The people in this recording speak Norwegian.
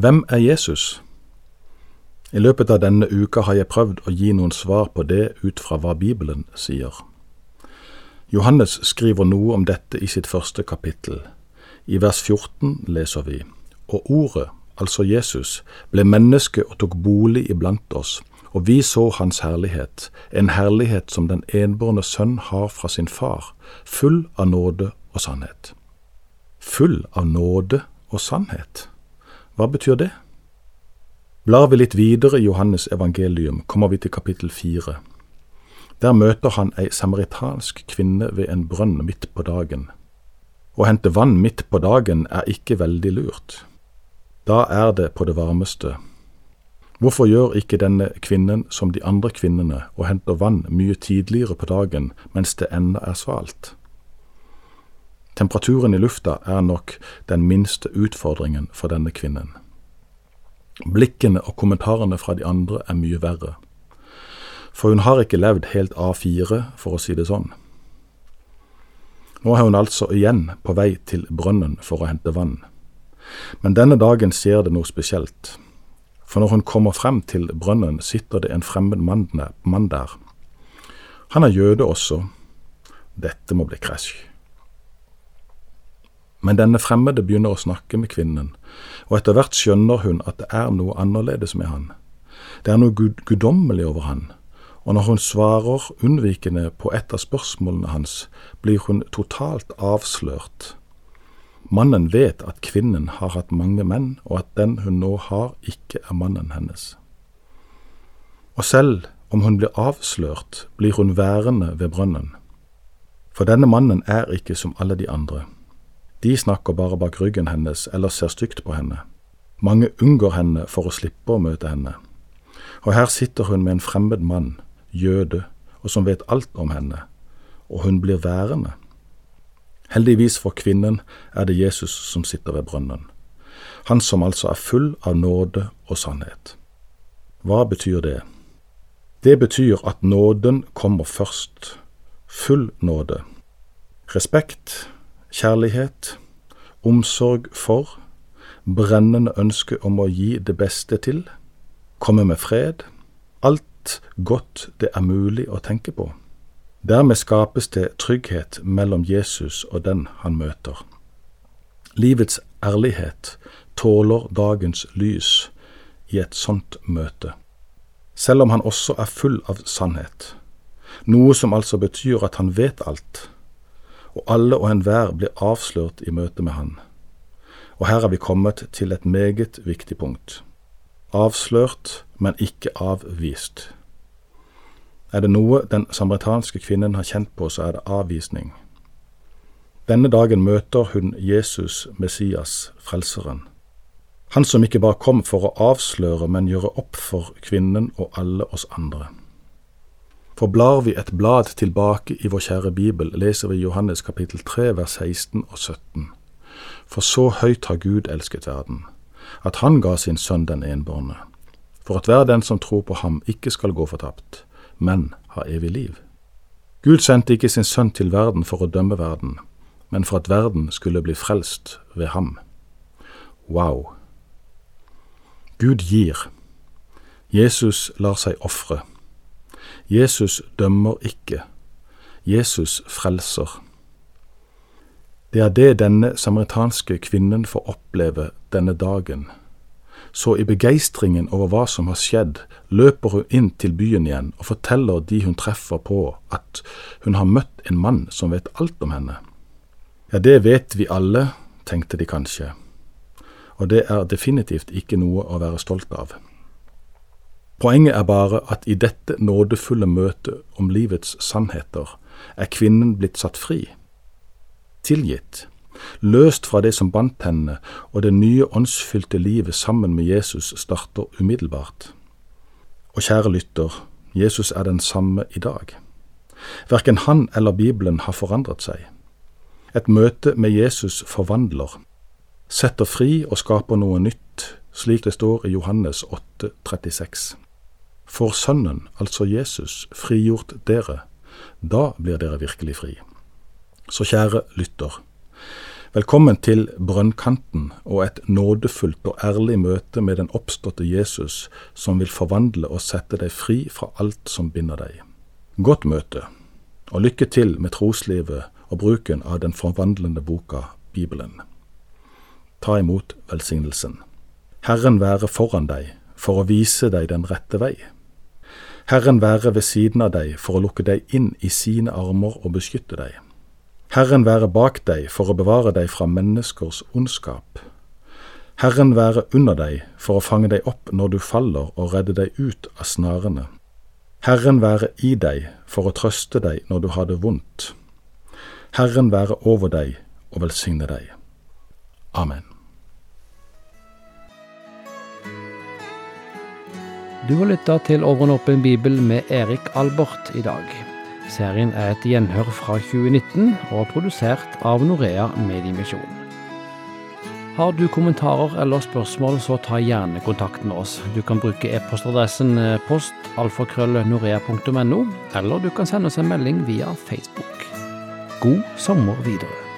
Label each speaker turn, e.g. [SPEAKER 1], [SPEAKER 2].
[SPEAKER 1] Hvem er Jesus? I løpet av denne uka har jeg prøvd å gi noen svar på det ut fra hva Bibelen sier. Johannes skriver noe om dette i sitt første kapittel. I vers 14 leser vi Og ordet, altså Jesus, ble menneske og tok bolig iblant oss, og vi så hans herlighet, en herlighet som den enbårne sønn har fra sin far, full av nåde og sannhet. Full av nåde og sannhet? Hva betyr det? Blar vi litt videre i Johannes evangelium, kommer vi til kapittel fire. Der møter han ei samaritansk kvinne ved en brønn midt på dagen. Å hente vann midt på dagen er ikke veldig lurt. Da er det på det varmeste. Hvorfor gjør ikke denne kvinnen som de andre kvinnene og henter vann mye tidligere på dagen mens det ennå er svalt? Temperaturen i lufta er nok den minste utfordringen for denne kvinnen. Blikkene og kommentarene fra de andre er mye verre. For hun har ikke levd helt A4, for å si det sånn. Nå er hun altså igjen på vei til brønnen for å hente vann. Men denne dagen skjer det noe spesielt. For når hun kommer frem til brønnen, sitter det en fremmed mann der. Han er jøde også. Dette må bli krasj. Men denne fremmede begynner å snakke med kvinnen, og etter hvert skjønner hun at det er noe annerledes med han. Det er noe gud guddommelig over han, og når hun svarer unnvikende på et av spørsmålene hans, blir hun totalt avslørt. Mannen vet at kvinnen har hatt mange menn, og at den hun nå har, ikke er mannen hennes. Og selv om hun blir avslørt, blir hun værende ved brønnen. For denne mannen er ikke som alle de andre. De snakker bare bak ryggen hennes eller ser stygt på henne. Mange unngår henne for å slippe å møte henne. Og her sitter hun med en fremmed mann, jøde, og som vet alt om henne, og hun blir værende. Heldigvis for kvinnen er det Jesus som sitter ved brønnen, han som altså er full av nåde og sannhet. Hva betyr det? Det betyr at nåden kommer først, full nåde. Respekt, kjærlighet, omsorg for, brennende ønske om å gi det beste til, komme med fred, alt godt det er mulig å tenke på. Dermed skapes det trygghet mellom Jesus og den han møter. Livets ærlighet tåler dagens lys i et sånt møte, selv om han også er full av sannhet, noe som altså betyr at han vet alt og alle og enhver blir avslørt i møte med Han. Og her er vi kommet til et meget viktig punkt. Avslørt, men ikke avvist. Er det noe den samaritanske kvinnen har kjent på, så er det avvisning. Denne dagen møter hun Jesus, Messias, Frelseren. Han som ikke bare kom for å avsløre, men gjøre opp for kvinnen og alle oss andre. For blar vi et blad tilbake i vår kjære Bibel, leser vi Johannes kapittel 3 vers 16 og 17. For så høyt har Gud elsket verden, at han ga sin sønn den enbårne, for at hver den som tror på ham ikke skal gå fortapt, men ha evig liv. Gud sendte ikke sin sønn til verden for å dømme verden, men for at verden skulle bli frelst ved ham. Wow! Gud gir. Jesus lar seg ofre. Jesus dømmer ikke. Jesus frelser. Det er det denne samaritanske kvinnen får oppleve denne dagen. Så i begeistringen over hva som har skjedd, løper hun inn til byen igjen og forteller de hun treffer på at hun har møtt en mann som vet alt om henne. Ja, det vet vi alle, tenkte de kanskje, og det er definitivt ikke noe å være stolt av. Poenget er bare at i dette nådefulle møtet om livets sannheter er kvinnen blitt satt fri, tilgitt, løst fra det som bandt henne, og det nye åndsfylte livet sammen med Jesus starter umiddelbart. Og kjære lytter, Jesus er den samme i dag. Verken han eller Bibelen har forandret seg. Et møte med Jesus forvandler, setter fri og skaper noe nytt, slik det står i Johannes 8, 36. Får Sønnen, altså Jesus, frigjort dere, da blir dere virkelig fri. Så kjære lytter, Velkommen til brønnkanten og et nådefullt og ærlig møte med den oppståtte Jesus, som vil forvandle og sette deg fri fra alt som binder deg. Godt møte, og lykke til med troslivet og bruken av den forvandlende boka Bibelen. Ta imot velsignelsen. Herren være foran deg for å vise deg den rette vei. Herren være ved siden av deg for å lukke deg inn i sine armer og beskytte deg. Herren være bak deg for å bevare deg fra menneskers ondskap. Herren være under deg for å fange deg opp når du faller og redde deg ut av snarene. Herren være i deg for å trøste deg når du har det vondt. Herren være over deg og velsigne deg. Amen.
[SPEAKER 2] Du har lytta til Over en åpen bibel med Erik Albert i dag. Serien er et gjenhør fra 2019 og er produsert av Norea Mediemisjon. Har du kommentarer eller spørsmål, så ta gjerne kontakt med oss. Du kan bruke e-postadressen eh, postalfakrøllnorea.no, eller du kan sende oss en melding via Facebook. God sommer videre.